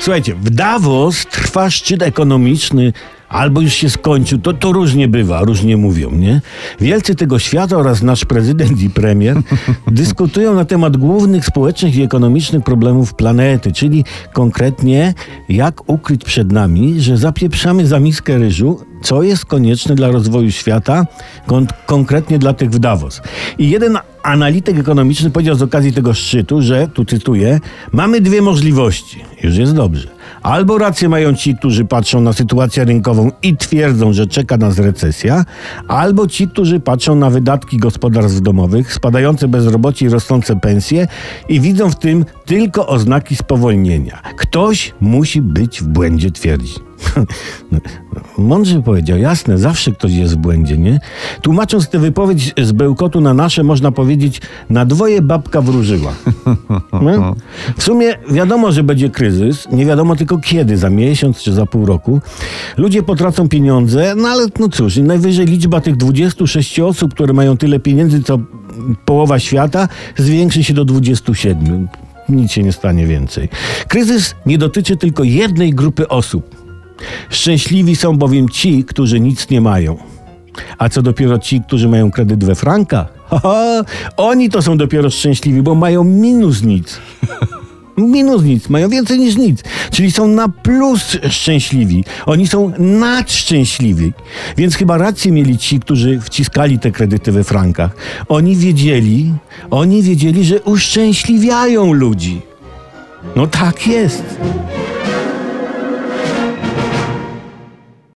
Słuchajcie, w Davos trwa szczyt ekonomiczny, albo już się skończył. To, to różnie bywa, różnie mówią, nie? Wielcy tego świata oraz nasz prezydent i premier dyskutują na temat głównych społecznych i ekonomicznych problemów planety, czyli konkretnie jak ukryć przed nami, że zapieprzamy za miskę ryżu, co jest konieczne dla rozwoju świata, kon konkretnie dla tych w Davos. I jeden analityk ekonomiczny powiedział z okazji tego szczytu, że, tu cytuję, mamy dwie możliwości. Już jest dobrze. Albo rację mają ci, którzy patrzą na sytuację rynkową i twierdzą, że czeka nas recesja, albo ci, którzy patrzą na wydatki gospodarstw domowych, spadające bezrobocie i rosnące pensje i widzą w tym tylko oznaki spowolnienia. Ktoś musi być w błędzie, twierdzi. Mądrze powiedział, jasne, zawsze ktoś jest w błędzie, nie? Tłumacząc tę wypowiedź z bełkotu na nasze, można powiedzieć, na dwoje babka wróżyła. No? W sumie wiadomo, że będzie kryzys, nie wiadomo tylko kiedy, za miesiąc czy za pół roku. Ludzie potracą pieniądze, no ale no cóż, najwyżej liczba tych 26 osób, które mają tyle pieniędzy, co połowa świata, zwiększy się do 27 nic się nie stanie więcej. Kryzys nie dotyczy tylko jednej grupy osób. Szczęśliwi są bowiem ci, którzy nic nie mają. A co dopiero ci, którzy mają kredyt we frankach? Oni to są dopiero szczęśliwi, bo mają minus nic. Minus nic, mają więcej niż nic. Czyli są na plus szczęśliwi. Oni są nadszczęśliwi. Więc chyba rację mieli ci, którzy wciskali te kredyty we frankach. Oni wiedzieli, oni wiedzieli, że uszczęśliwiają ludzi. No tak jest.